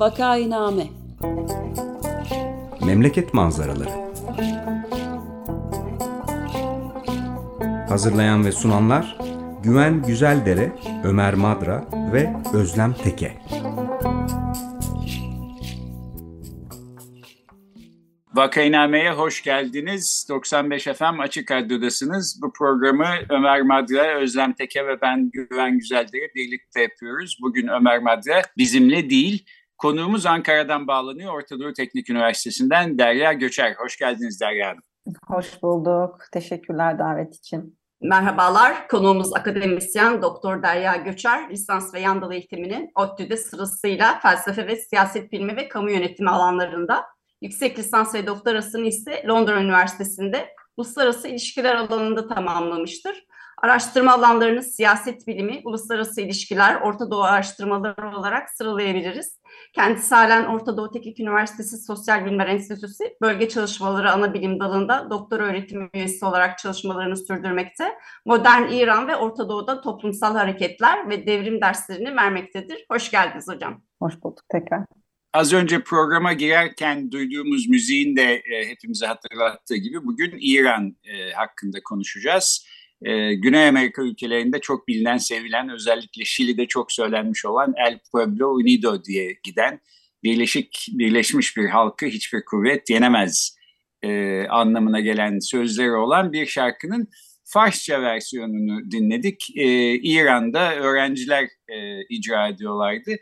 Vakainame Memleket manzaraları Hazırlayan ve sunanlar Güven Güzeldere, Ömer Madra ve Özlem Teke. Vakainame'ye hoş geldiniz. 95 FM Açık Radyo'dasınız. Bu programı Ömer Madra, Özlem Teke ve ben Güven Güzeldere birlikte yapıyoruz. Bugün Ömer Madra bizimle değil. Konuğumuz Ankara'dan bağlanıyor. Orta Doğu Teknik Üniversitesi'nden Derya Göçer. Hoş geldiniz Derya Hanım. Hoş bulduk. Teşekkürler davet için. Merhabalar, konuğumuz akademisyen Doktor Derya Göçer, lisans ve yan dal eğitimini ODTÜ'de sırasıyla felsefe ve siyaset bilimi ve kamu yönetimi alanlarında, yüksek lisans ve doktorasını ise Londra Üniversitesi'nde uluslararası ilişkiler alanında tamamlamıştır. Araştırma alanlarını siyaset bilimi, uluslararası ilişkiler, Orta Doğu araştırmaları olarak sıralayabiliriz. Kendisi halen Orta Doğu Teknik Üniversitesi Sosyal Bilimler Enstitüsü Bölge Çalışmaları Ana Bilim Dalı'nda doktor öğretim üyesi olarak çalışmalarını sürdürmekte. Modern İran ve Orta Doğu'da toplumsal hareketler ve devrim derslerini vermektedir. Hoş geldiniz hocam. Hoş bulduk tekrar. Az önce programa girerken duyduğumuz müziğin de e, hepimize hatırlattığı gibi bugün İran e, hakkında konuşacağız. E, Güney Amerika ülkelerinde çok bilinen, sevilen, özellikle Şili'de çok söylenmiş olan El Pueblo Unido diye giden birleşik birleşmiş bir halkı hiçbir kuvvet yenemez e, anlamına gelen sözleri olan bir şarkının Farsça versiyonunu dinledik. E, İran'da öğrenciler e, icra ediyorlardı.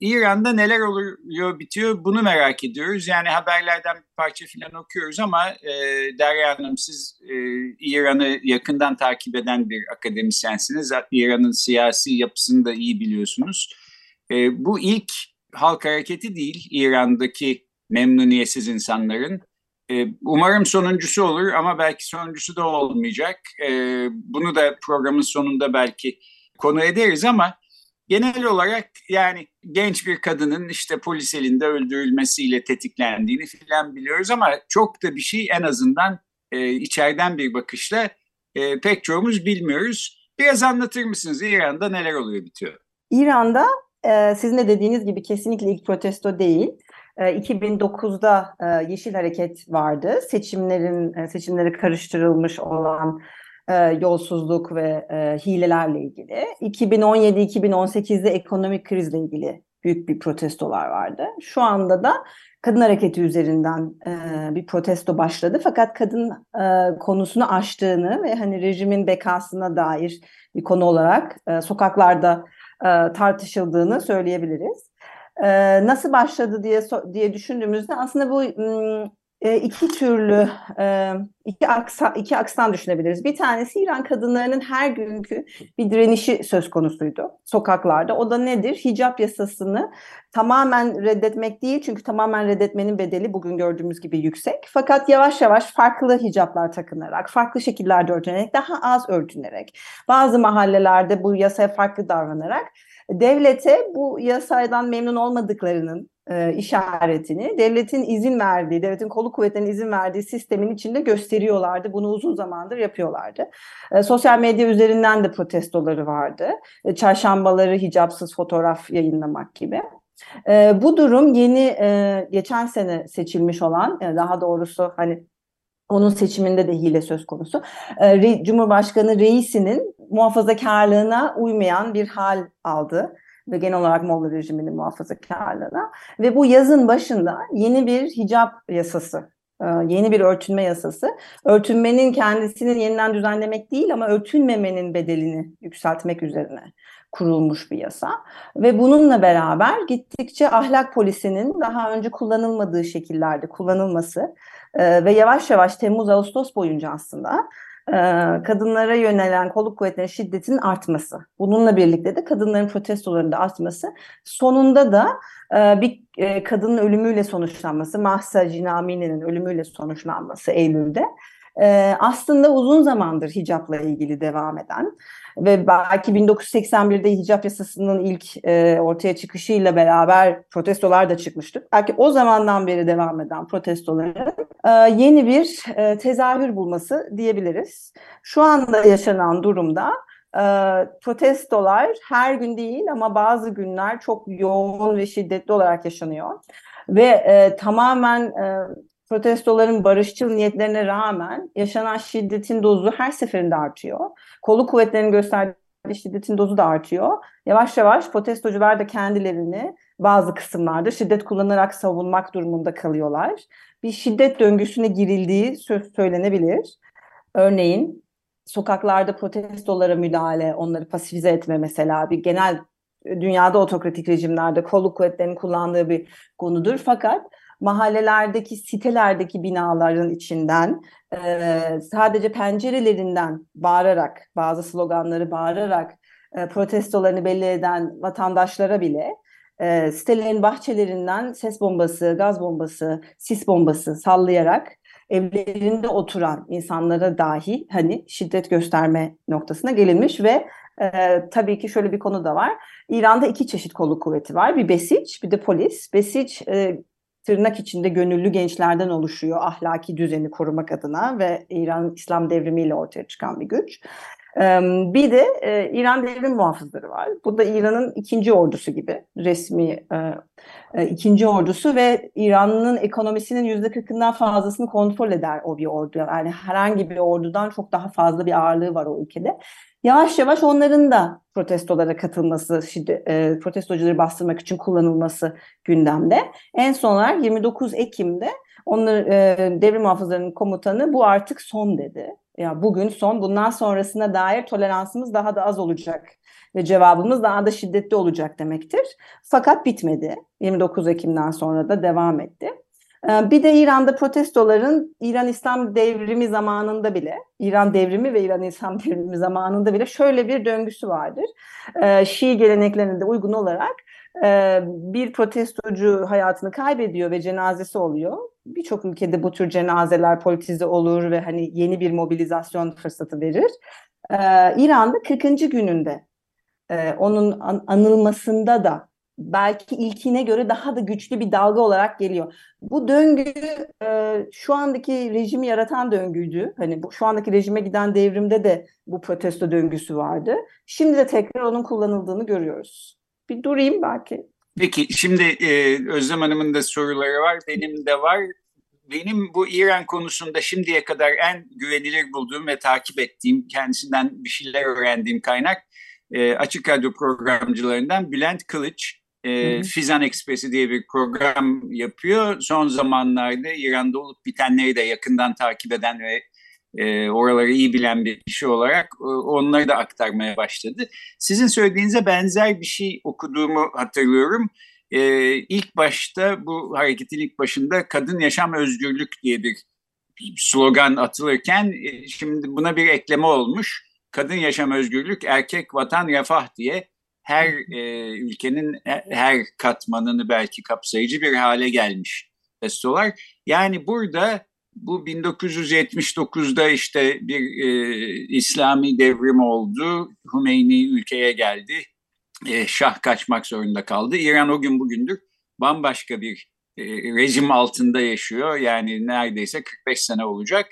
İran'da neler oluyor bitiyor bunu merak ediyoruz. Yani haberlerden bir parça falan okuyoruz ama e, Derya Hanım siz e, İran'ı yakından takip eden bir akademisyensiniz. İran'ın siyasi yapısını da iyi biliyorsunuz. E, bu ilk halk hareketi değil İran'daki memnuniyetsiz insanların. E, umarım sonuncusu olur ama belki sonuncusu da olmayacak. E, bunu da programın sonunda belki konu ederiz ama genel olarak yani genç bir kadının işte polis elinde öldürülmesiyle tetiklendiğini filan biliyoruz ama çok da bir şey en azından e, içeriden bir bakışla e, pek çoğumuz bilmiyoruz. Biraz anlatır mısınız İran'da neler oluyor bitiyor? İran'da e, sizin de dediğiniz gibi kesinlikle ilk protesto değil. E, 2009'da e, Yeşil Hareket vardı. Seçimlerin e, seçimleri karıştırılmış olan e, yolsuzluk ve e, hilelerle ilgili. 2017-2018'de ekonomik krizle ilgili büyük bir protestolar vardı. Şu anda da kadın hareketi üzerinden e, bir protesto başladı. Fakat kadın e, konusunu aştığını ve hani rejimin bekasına dair bir konu olarak e, sokaklarda e, tartışıldığını söyleyebiliriz. E, nasıl başladı diye diye düşündüğümüzde aslında bu iki türlü e, iki aksa iki akstan düşünebiliriz. Bir tanesi İran kadınlarının her günkü bir direnişi söz konusuydu sokaklarda. O da nedir? Hicap yasasını tamamen reddetmek değil çünkü tamamen reddetmenin bedeli bugün gördüğümüz gibi yüksek. Fakat yavaş yavaş farklı hicaplar takınarak, farklı şekillerde örtünerek, daha az örtünerek, bazı mahallelerde bu yasaya farklı davranarak devlete bu yasadan memnun olmadıklarının e, işaretini devletin izin verdiği, devletin kolu kuvvetlerinin izin verdiği sistemin içinde gösteriyorlardı. Bunu uzun zamandır yapıyorlardı. E, sosyal medya üzerinden de protestoları vardı. E, çarşambaları hicapsız fotoğraf yayınlamak gibi. E, bu durum yeni e, geçen sene seçilmiş olan, e, daha doğrusu hani onun seçiminde de hile söz konusu. E, Cumhurbaşkanı reisinin muhafazakarlığına uymayan bir hal aldı ve genel olarak Molla rejiminin muhafazakarlığına ve bu yazın başında yeni bir hicap yasası e, yeni bir örtünme yasası. Örtünmenin kendisinin yeniden düzenlemek değil ama örtünmemenin bedelini yükseltmek üzerine kurulmuş bir yasa. Ve bununla beraber gittikçe ahlak polisinin daha önce kullanılmadığı şekillerde kullanılması e, ve yavaş yavaş Temmuz-Ağustos boyunca aslında kadınlara yönelen kolluk kuvvetlerinin şiddetinin artması. Bununla birlikte de kadınların protestolarının da artması. Sonunda da bir kadının ölümüyle sonuçlanması, Mahsa Cinamine'nin ölümüyle sonuçlanması Eylül'de. Aslında uzun zamandır hicapla ilgili devam eden ve belki 1981'de hicap yasasının ilk e, ortaya çıkışıyla beraber protestolar da çıkmıştı. Belki o zamandan beri devam eden protestoların e, yeni bir e, tezahür bulması diyebiliriz. Şu anda yaşanan durumda e, protestolar her gün değil ama bazı günler çok yoğun ve şiddetli olarak yaşanıyor. Ve e, tamamen e, protestoların barışçıl niyetlerine rağmen yaşanan şiddetin dozu her seferinde artıyor. Kolu kuvvetlerin gösterdiği şiddetin dozu da artıyor. Yavaş yavaş protestocular da kendilerini bazı kısımlarda şiddet kullanarak savunmak durumunda kalıyorlar. Bir şiddet döngüsüne girildiği söz söylenebilir. Örneğin sokaklarda protestolara müdahale, onları pasifize etme mesela bir genel dünyada otokratik rejimlerde kolluk kuvvetlerinin kullandığı bir konudur. Fakat mahallelerdeki, sitelerdeki binaların içinden e, sadece pencerelerinden bağırarak, bazı sloganları bağırarak e, protestolarını belli eden vatandaşlara bile e, sitelerin bahçelerinden ses bombası, gaz bombası, sis bombası sallayarak evlerinde oturan insanlara dahi hani şiddet gösterme noktasına gelinmiş ve e, tabii ki şöyle bir konu da var. İran'da iki çeşit kolluk kuvveti var. Bir besiç, bir de polis. Besiç e, tırnak içinde gönüllü gençlerden oluşuyor ahlaki düzeni korumak adına ve İran İslam devrimiyle ortaya çıkan bir güç. Bir de e, İran devrim muhafızları var. Bu da İran'ın ikinci ordusu gibi resmi e, e, ikinci ordusu ve İran'ın ekonomisinin yüzde kırkından fazlasını kontrol eder o bir ordu. Yani herhangi bir ordudan çok daha fazla bir ağırlığı var o ülkede. Yavaş yavaş onların da protestolara katılması, protestocuları bastırmak için kullanılması gündemde. En son olarak 29 Ekim'de onlar e, devrim muhafızlarının komutanı bu artık son dedi. Ya bugün son, bundan sonrasına dair toleransımız daha da az olacak ve cevabımız daha da şiddetli olacak demektir. Fakat bitmedi. 29 Ekim'den sonra da devam etti. Ee, bir de İran'da protestoların İran İslam devrimi zamanında bile, İran devrimi ve İran İslam devrimi zamanında bile şöyle bir döngüsü vardır. Ee, Şii geleneklerine de uygun olarak e, bir protestocu hayatını kaybediyor ve cenazesi oluyor. Birçok ülkede bu tür cenazeler politize olur ve hani yeni bir mobilizasyon fırsatı verir. Ee, İran'da 40. gününde e, onun anılmasında da belki ilkine göre daha da güçlü bir dalga olarak geliyor. Bu döngü e, şu andaki rejimi yaratan döngüydü. Hani bu, şu andaki rejime giden devrimde de bu protesto döngüsü vardı. Şimdi de tekrar onun kullanıldığını görüyoruz. Bir durayım belki. Peki şimdi e, Özlem Hanım'ın da soruları var, benim de var. Benim bu İran konusunda şimdiye kadar en güvenilir bulduğum ve takip ettiğim, kendisinden bir şeyler öğrendiğim kaynak e, Açık Radyo programcılarından Bülent Kılıç. E, Fizan Ekspresi diye bir program yapıyor. Son zamanlarda İran'da olup bitenleri de yakından takip eden ve e, oraları iyi bilen bir kişi olarak e, onları da aktarmaya başladı. Sizin söylediğinize benzer bir şey okuduğumu hatırlıyorum. E, ilk başta bu hareketin ilk başında kadın yaşam özgürlük diye bir slogan atılırken e, şimdi buna bir ekleme olmuş. Kadın yaşam özgürlük, erkek vatan refah diye her e, ülkenin e, her katmanını belki kapsayıcı bir hale gelmiş festolar. Yani burada bu 1979'da işte bir e, İslami devrim oldu. Hümeyni ülkeye geldi. E, Şah kaçmak zorunda kaldı. İran o gün bugündür bambaşka bir e, rejim altında yaşıyor. Yani neredeyse 45 sene olacak.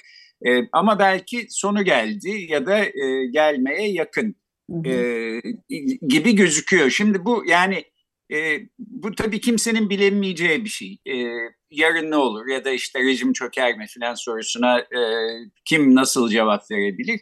E, ama belki sonu geldi ya da e, gelmeye yakın e, gibi gözüküyor. Şimdi bu yani e, bu tabii kimsenin bilemeyeceği bir şey. E, yarın ne olur ya da işte rejim çöker mi filan sorusuna e, kim nasıl cevap verebilir?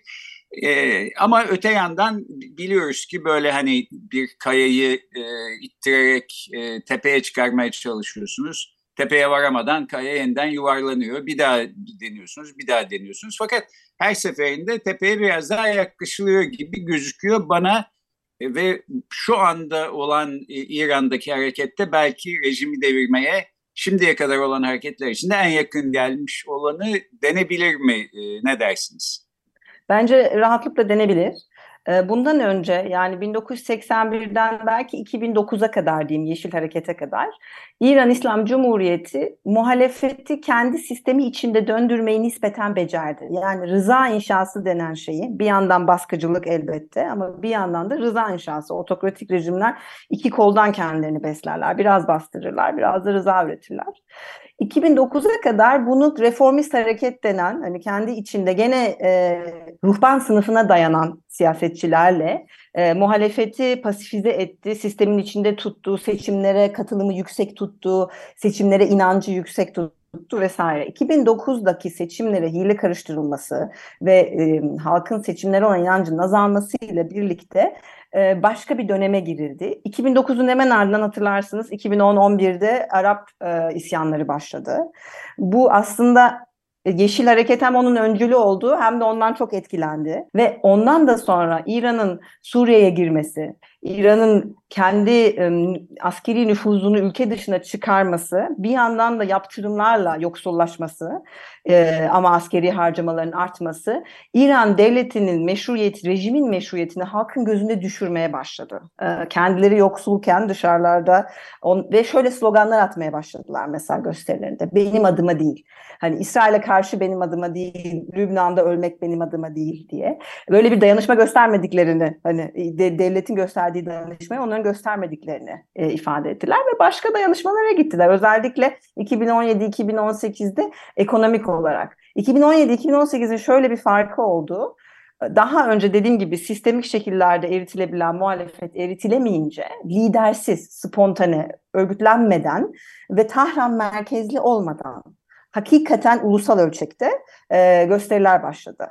E, ama öte yandan biliyoruz ki böyle hani bir kayayı e, ittirerek e, tepeye çıkarmaya çalışıyorsunuz. Tepeye varamadan kaya yeniden yuvarlanıyor. Bir daha deniyorsunuz, bir daha deniyorsunuz. Fakat her seferinde tepeye biraz daha yaklaşılıyor gibi gözüküyor bana e, ve şu anda olan İran'daki harekette belki rejimi devirmeye şimdiye kadar olan hareketler içinde en yakın gelmiş olanı denebilir mi? E, ne dersiniz? Bence rahatlıkla denebilir. Ee, bundan önce yani 1981'den belki 2009'a kadar diyeyim Yeşil Hareket'e kadar İran İslam Cumhuriyeti muhalefeti kendi sistemi içinde döndürmeyi nispeten becerdi. Yani rıza inşası denen şeyi bir yandan baskıcılık elbette ama bir yandan da rıza inşası. Otokratik rejimler iki koldan kendilerini beslerler. Biraz bastırırlar, biraz da rıza üretirler. 2009'a kadar bunu reformist hareket denen hani kendi içinde gene e, ruhban sınıfına dayanan siyasetçilerle e, muhalefeti pasifize etti, sistemin içinde tuttu, seçimlere katılımı yüksek tuttu, seçimlere inancı yüksek tuttu vesaire. 2009'daki seçimlere hile karıştırılması ve e, halkın seçimlere olan inancının azalmasıyla birlikte e, başka bir döneme girildi. 2009'un hemen ardından hatırlarsınız 2010-11'de Arap e, isyanları başladı. Bu aslında Yeşil Hareket hem onun öncülü oldu hem de ondan çok etkilendi. Ve ondan da sonra İran'ın Suriye'ye girmesi, İran'ın kendi askeri nüfuzunu ülke dışına çıkarması, bir yandan da yaptırımlarla yoksullaşması ama askeri harcamaların artması, İran devletinin meşruiyeti, rejimin meşruiyetini halkın gözünde düşürmeye başladı. Kendileri yoksulken dışarılarda ve şöyle sloganlar atmaya başladılar mesela gösterilerinde. Benim adıma değil. Hani İsrail'e karşı benim adıma değil, Lübnan'da ölmek benim adıma değil diye. Böyle bir dayanışma göstermediklerini, hani de, devletin gösterdiği dayanışmayı onların göstermediklerini e, ifade ettiler ve başka dayanışmalara gittiler. Özellikle 2017-2018'de ekonomik olarak. 2017-2018'in şöyle bir farkı oldu daha önce dediğim gibi sistemik şekillerde eritilebilen muhalefet eritilemeyince lidersiz, spontane, örgütlenmeden ve Tahran merkezli olmadan hakikaten ulusal ölçekte e, gösteriler başladı.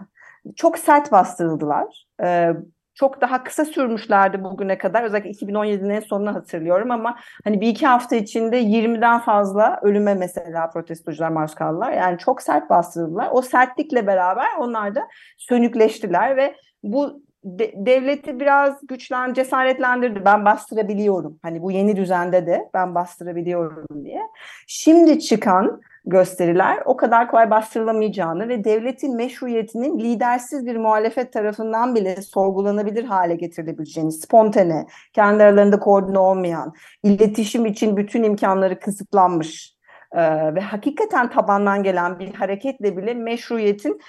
Çok sert bastırıldılar. E, çok daha kısa sürmüşlerdi bugüne kadar. Özellikle 2017'nin en sonunu hatırlıyorum ama hani bir iki hafta içinde 20'den fazla ölüme mesela protestocular maruz kaldılar. Yani çok sert bastırıldılar. O sertlikle beraber onlar da sönükleştiler ve bu de, devleti biraz güçlen, cesaretlendirdi. Ben bastırabiliyorum. Hani bu yeni düzende de ben bastırabiliyorum diye. Şimdi çıkan gösteriler o kadar kolay bastırılamayacağını ve devletin meşruiyetinin lidersiz bir muhalefet tarafından bile sorgulanabilir hale getirilebileceğini, spontane, kendi aralarında koordine olmayan, iletişim için bütün imkanları kısıtlanmış e, ve hakikaten tabandan gelen bir hareketle bile meşruiyetin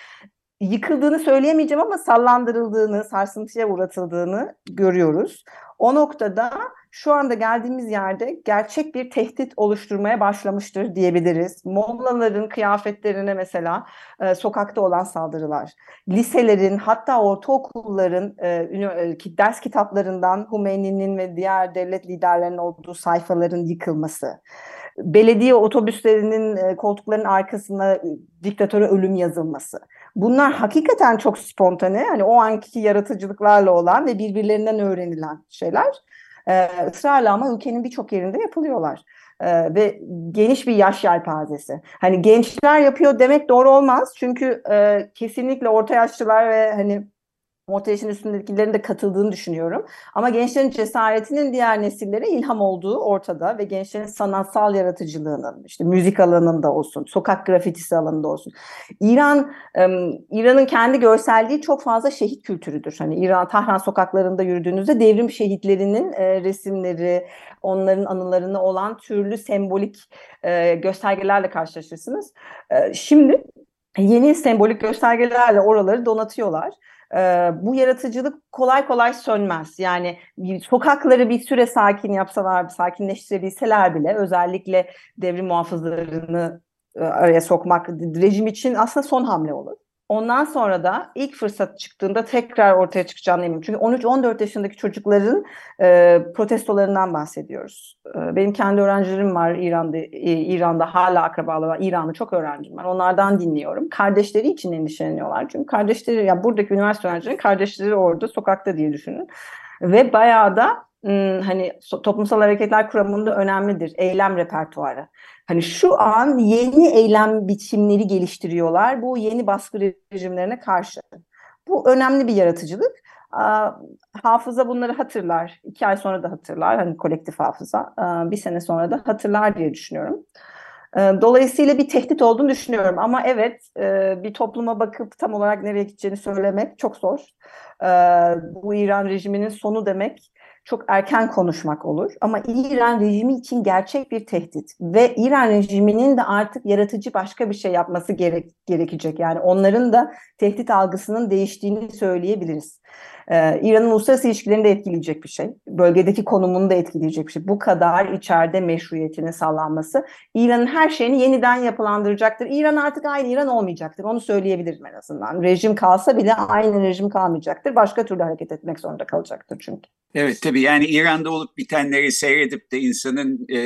yıkıldığını söyleyemeyeceğim ama sallandırıldığını, sarsıntıya uğratıldığını görüyoruz. O noktada şu anda geldiğimiz yerde gerçek bir tehdit oluşturmaya başlamıştır diyebiliriz. Mollaların kıyafetlerine mesela e, sokakta olan saldırılar, liselerin hatta ortaokulların e, e ders kitaplarından Hümeyni'nin ve diğer devlet liderlerinin olduğu sayfaların yıkılması, belediye otobüslerinin e, koltukların arkasına diktatöre ölüm yazılması. Bunlar hakikaten çok spontane, hani o anki yaratıcılıklarla olan ve birbirlerinden öğrenilen şeyler. Ee, ısrarla ama ülkenin birçok yerinde yapılıyorlar. Ee, ve geniş bir yaş yelpazesi. Hani gençler yapıyor demek doğru olmaz. Çünkü e, kesinlikle orta yaşlılar ve hani orta yaşın üstündekilerin de katıldığını düşünüyorum. Ama gençlerin cesaretinin diğer nesillere ilham olduğu ortada ve gençlerin sanatsal yaratıcılığının, işte müzik alanında olsun, sokak grafitisi alanında olsun. İran, İran'ın kendi görselliği çok fazla şehit kültürüdür. Hani İran, Tahran sokaklarında yürüdüğünüzde devrim şehitlerinin resimleri, onların anılarına olan türlü sembolik göstergelerle karşılaşırsınız. Şimdi yeni sembolik göstergelerle oraları donatıyorlar bu yaratıcılık kolay kolay sönmez. Yani sokakları bir süre sakin yapsalar, sakinleştirebilseler bile özellikle devrim muhafızlarını araya sokmak rejim için aslında son hamle olur. Ondan sonra da ilk fırsat çıktığında tekrar ortaya çıkacağını eminim. Çünkü 13-14 yaşındaki çocukların e, protestolarından bahsediyoruz. E, benim kendi öğrencilerim var İran'da, e, İran'da hala akrabaları var. İran'da çok öğrencim var. Onlardan dinliyorum. Kardeşleri için endişeleniyorlar. Çünkü kardeşleri, ya buradaki üniversite öğrencilerin kardeşleri orada sokakta diye düşünün. Ve bayağı da hani toplumsal hareketler kuramında önemlidir. Eylem repertuarı. Hani şu an yeni eylem biçimleri geliştiriyorlar bu yeni baskı rejimlerine karşı. Bu önemli bir yaratıcılık. Hafıza bunları hatırlar. İki ay sonra da hatırlar. Hani kolektif hafıza. Bir sene sonra da hatırlar diye düşünüyorum. Dolayısıyla bir tehdit olduğunu düşünüyorum. Ama evet bir topluma bakıp tam olarak nereye gideceğini söylemek çok zor. Bu İran rejiminin sonu demek çok erken konuşmak olur. Ama İran rejimi için gerçek bir tehdit ve İran rejiminin de artık yaratıcı başka bir şey yapması gerek, gerekecek. Yani onların da tehdit algısının değiştiğini söyleyebiliriz. Ee, İran'ın uluslararası ilişkilerini de etkileyecek bir şey. Bölgedeki konumunu da etkileyecek bir şey. Bu kadar içeride meşruiyetinin sağlanması İran'ın her şeyini yeniden yapılandıracaktır. İran artık aynı İran olmayacaktır. Onu söyleyebilirim en azından. Rejim kalsa bile aynı rejim kalmayacaktır. Başka türlü hareket etmek zorunda kalacaktır çünkü. Evet tabii yani İran'da olup bitenleri seyredip de insanın e,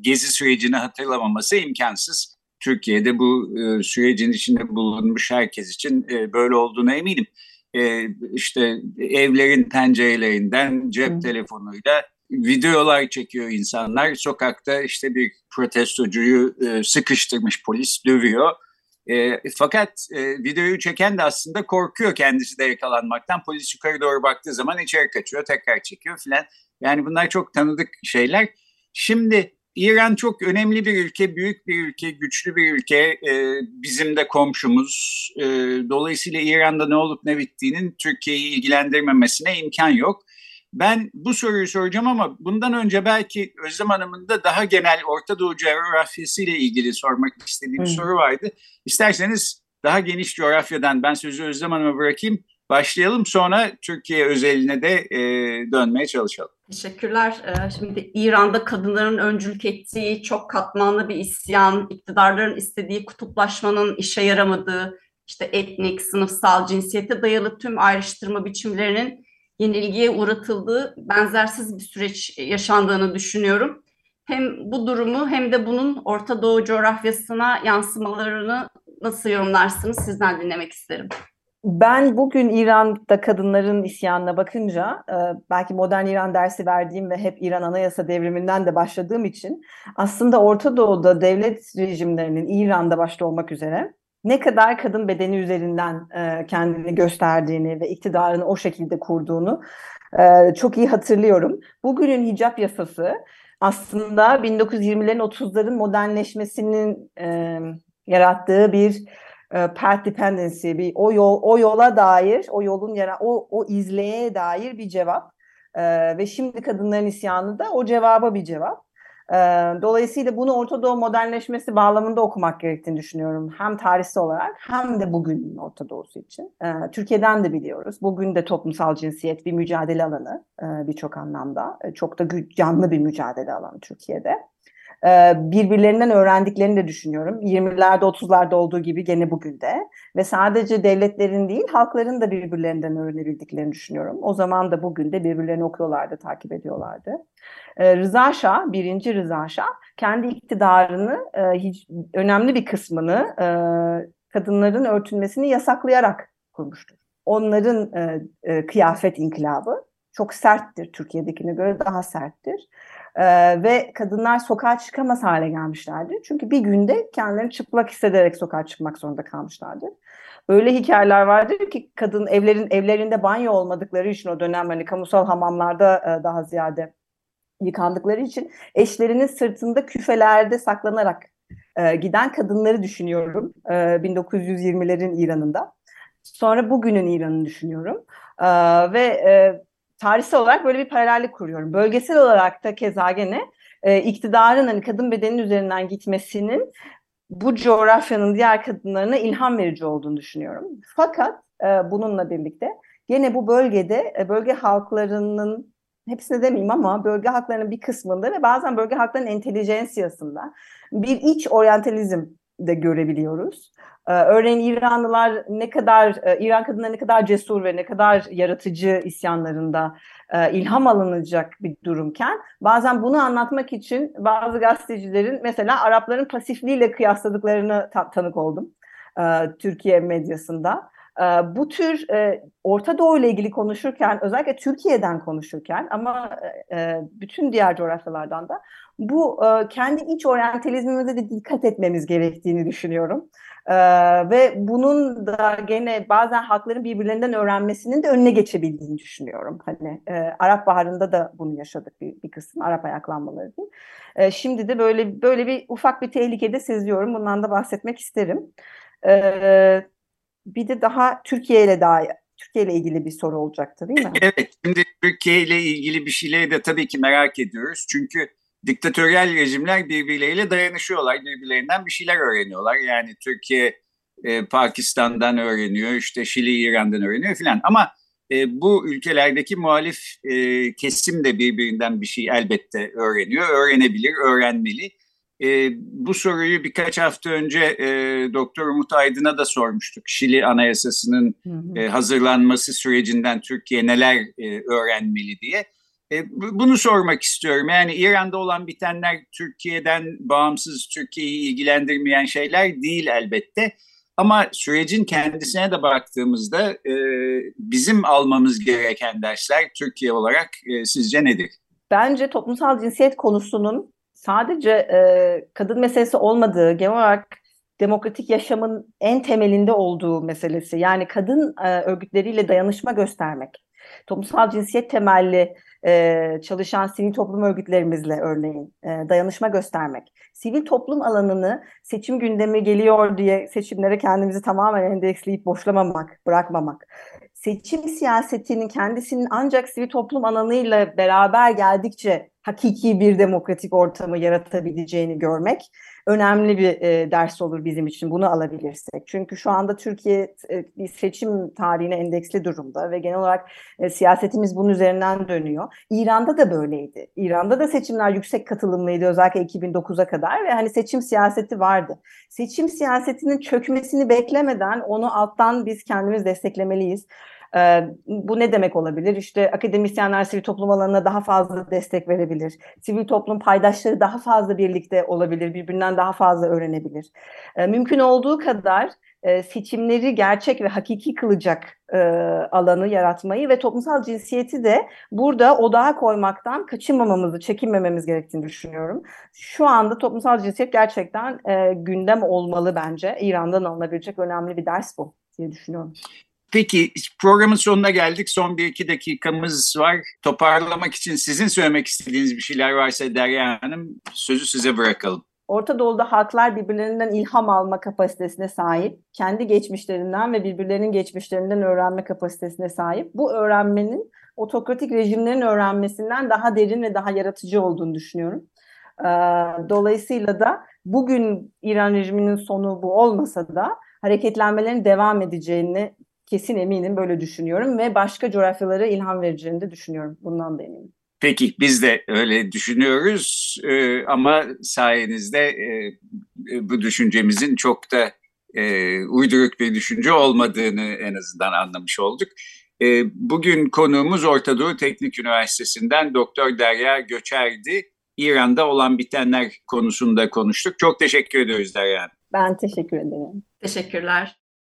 gezi sürecini hatırlamaması imkansız. Türkiye'de bu e, sürecin içinde bulunmuş herkes için e, böyle olduğuna eminim. E, işte evlerin pencerelerinden cep telefonuyla videolar çekiyor insanlar. Sokakta işte bir protestocuyu e, sıkıştırmış polis, dövüyor. E, fakat e, videoyu çeken de aslında korkuyor kendisi de yakalanmaktan. Polis yukarı doğru baktığı zaman içeri kaçıyor, tekrar çekiyor filan. Yani bunlar çok tanıdık şeyler. Şimdi İran çok önemli bir ülke, büyük bir ülke, güçlü bir ülke. E, bizim de komşumuz. E, dolayısıyla İran'da ne olup ne bittiğinin Türkiye'yi ilgilendirmemesine imkan yok. Ben bu soruyu soracağım ama bundan önce belki Özlem Hanım'ın da daha genel Orta Doğu coğrafyası ile ilgili sormak istediğim bir soru vardı. İsterseniz daha geniş coğrafyadan ben sözü Özlem Hanım'a bırakayım. Başlayalım sonra Türkiye özeline de e, dönmeye çalışalım. Teşekkürler. Ee, şimdi İran'da kadınların öncülük ettiği çok katmanlı bir isyan, iktidarların istediği kutuplaşmanın işe yaramadığı, işte etnik, sınıfsal, cinsiyete dayalı tüm ayrıştırma biçimlerinin yenilgiye uğratıldığı benzersiz bir süreç yaşandığını düşünüyorum. Hem bu durumu hem de bunun Orta Doğu coğrafyasına yansımalarını nasıl yorumlarsınız sizden dinlemek isterim. Ben bugün İran'da kadınların isyanına bakınca e, belki modern İran dersi verdiğim ve hep İran anayasa devriminden de başladığım için aslında Orta Doğu'da devlet rejimlerinin İran'da başta olmak üzere ne kadar kadın bedeni üzerinden e, kendini gösterdiğini ve iktidarını o şekilde kurduğunu e, çok iyi hatırlıyorum. Bugünün hicap yasası aslında 1920'lerin 30'ların modernleşmesinin yarattığı bir path dependency, bir o yol o yola dair, o yolun yara o o izleye dair bir cevap. E, ve şimdi kadınların isyanı da o cevaba bir cevap. E, dolayısıyla bunu Orta Doğu modernleşmesi bağlamında okumak gerektiğini düşünüyorum. Hem tarihsel olarak hem de bugünün Orta Doğusu için. E, Türkiye'den de biliyoruz. Bugün de toplumsal cinsiyet bir mücadele alanı e, birçok anlamda. E, çok da canlı bir mücadele alanı Türkiye'de. E, birbirlerinden öğrendiklerini de düşünüyorum. 20'lerde 30'larda olduğu gibi gene bugün de. Ve sadece devletlerin değil halkların da birbirlerinden öğrenebildiklerini düşünüyorum. O zaman da bugün de birbirlerini okuyorlardı, takip ediyorlardı. E, Rıza Şah, birinci Rıza Şah kendi iktidarını e, hiç, önemli bir kısmını kadınların örtünmesini yasaklayarak kurmuştur. Onların kıyafet inkılabı çok serttir. Türkiye'dekine göre daha serttir. Ee, ve kadınlar sokağa çıkamaz hale gelmişlerdi. Çünkü bir günde kendilerini çıplak hissederek sokağa çıkmak zorunda kalmışlardı. Öyle hikayeler vardır ki kadın evlerin evlerinde banyo olmadıkları için o dönem hani kamusal hamamlarda e, daha ziyade yıkandıkları için eşlerinin sırtında küfelerde saklanarak e, giden kadınları düşünüyorum e, 1920'lerin İran'ında. Sonra bugünün İran'ını düşünüyorum. E, ve e, tarihsel olarak böyle bir paralellik kuruyorum. Bölgesel olarak da keza gene e, iktidarın hani kadın bedeninin üzerinden gitmesinin bu coğrafyanın diğer kadınlarına ilham verici olduğunu düşünüyorum. Fakat e, bununla birlikte gene bu bölgede e, bölge halklarının hepsine demeyeyim ama bölge halklarının bir kısmında ve bazen bölge halklarının entelijensiyasında bir iç oryantalizm de görebiliyoruz. Ee, örneğin İranlılar ne kadar, e, İran kadınları ne kadar cesur ve ne kadar yaratıcı isyanlarında e, ilham alınacak bir durumken bazen bunu anlatmak için bazı gazetecilerin mesela Arapların pasifliğiyle kıyasladıklarını ta- tanık oldum e, Türkiye medyasında. Bu tür Orta Doğu ile ilgili konuşurken özellikle Türkiye'den konuşurken ama bütün diğer coğrafyalardan da bu kendi iç oryantalizmimize de dikkat etmemiz gerektiğini düşünüyorum. Ee, ve bunun da gene bazen halkların birbirlerinden öğrenmesinin de önüne geçebildiğini düşünüyorum. Hani e, Arap Baharı'nda da bunu yaşadık bir, bir kısım Arap ayaklanmaları değil. E, şimdi de böyle böyle bir ufak bir tehlikede seziyorum. Bundan da bahsetmek isterim. E, bir de daha Türkiye ile daha Türkiye ile ilgili bir soru olacaktı değil mi? Evet, şimdi Türkiye ile ilgili bir şeyleri de tabii ki merak ediyoruz. Çünkü diktatöryel rejimler birbirleriyle dayanışıyorlar. Birbirlerinden bir şeyler öğreniyorlar. Yani Türkiye e, Pakistan'dan öğreniyor, işte Şili İran'dan öğreniyor filan. Ama e, bu ülkelerdeki muhalif e, kesim de birbirinden bir şey elbette öğreniyor, öğrenebilir, öğrenmeli. E, bu soruyu birkaç hafta önce e, Doktor Umut Aydın'a da sormuştuk. Şili Anayasası'nın e, hazırlanması sürecinden Türkiye neler e, öğrenmeli diye. E, bunu sormak istiyorum. Yani İran'da olan bitenler Türkiye'den bağımsız, Türkiye'yi ilgilendirmeyen şeyler değil elbette. Ama sürecin kendisine de baktığımızda e, bizim almamız gereken dersler Türkiye olarak e, sizce nedir? Bence toplumsal cinsiyet konusunun sadece kadın meselesi olmadığı, genel olarak demokratik yaşamın en temelinde olduğu meselesi. Yani kadın örgütleriyle dayanışma göstermek, toplumsal cinsiyet temelli e, çalışan sivil toplum örgütlerimizle örneğin e, dayanışma göstermek, sivil toplum alanını seçim gündemi geliyor diye seçimlere kendimizi tamamen endeksleyip boşlamamak, bırakmamak, seçim siyasetinin kendisinin ancak sivil toplum alanıyla beraber geldikçe hakiki bir demokratik ortamı yaratabileceğini görmek önemli bir e, ders olur bizim için bunu alabilirsek. Çünkü şu anda Türkiye e, bir seçim tarihine endeksli durumda ve genel olarak e, siyasetimiz bunun üzerinden dönüyor. İran'da da böyleydi. İran'da da seçimler yüksek katılımlıydı özellikle 2009'a kadar ve hani seçim siyaseti vardı. Seçim siyasetinin çökmesini beklemeden onu alttan biz kendimiz desteklemeliyiz. Ee, bu ne demek olabilir? İşte akademisyenler sivil toplum alanına daha fazla destek verebilir. Sivil toplum paydaşları daha fazla birlikte olabilir, birbirinden daha fazla öğrenebilir. Ee, mümkün olduğu kadar e, seçimleri gerçek ve hakiki kılacak e, alanı yaratmayı ve toplumsal cinsiyeti de burada odağa koymaktan kaçınmamamızı, çekinmememiz gerektiğini düşünüyorum. Şu anda toplumsal cinsiyet gerçekten e, gündem olmalı bence. İran'dan alınabilecek önemli bir ders bu diye düşünüyorum. Peki programın sonuna geldik. Son bir iki dakikamız var. Toparlamak için sizin söylemek istediğiniz bir şeyler varsa Derya Hanım sözü size bırakalım. Orta Doğu'da halklar birbirlerinden ilham alma kapasitesine sahip, kendi geçmişlerinden ve birbirlerinin geçmişlerinden öğrenme kapasitesine sahip. Bu öğrenmenin otokratik rejimlerin öğrenmesinden daha derin ve daha yaratıcı olduğunu düşünüyorum. Dolayısıyla da bugün İran rejiminin sonu bu olmasa da hareketlenmelerin devam edeceğini kesin eminim böyle düşünüyorum ve başka coğrafyalara ilham vereceğini de düşünüyorum. Bundan da eminim. Peki biz de öyle düşünüyoruz ee, ama sayenizde e, bu düşüncemizin çok da e, uyduruk bir düşünce olmadığını en azından anlamış olduk. E, bugün konuğumuz Orta Doğu Teknik Üniversitesi'nden Doktor Derya Göçer'di. İran'da olan bitenler konusunda konuştuk. Çok teşekkür ediyoruz Derya Ben teşekkür ederim. Teşekkürler.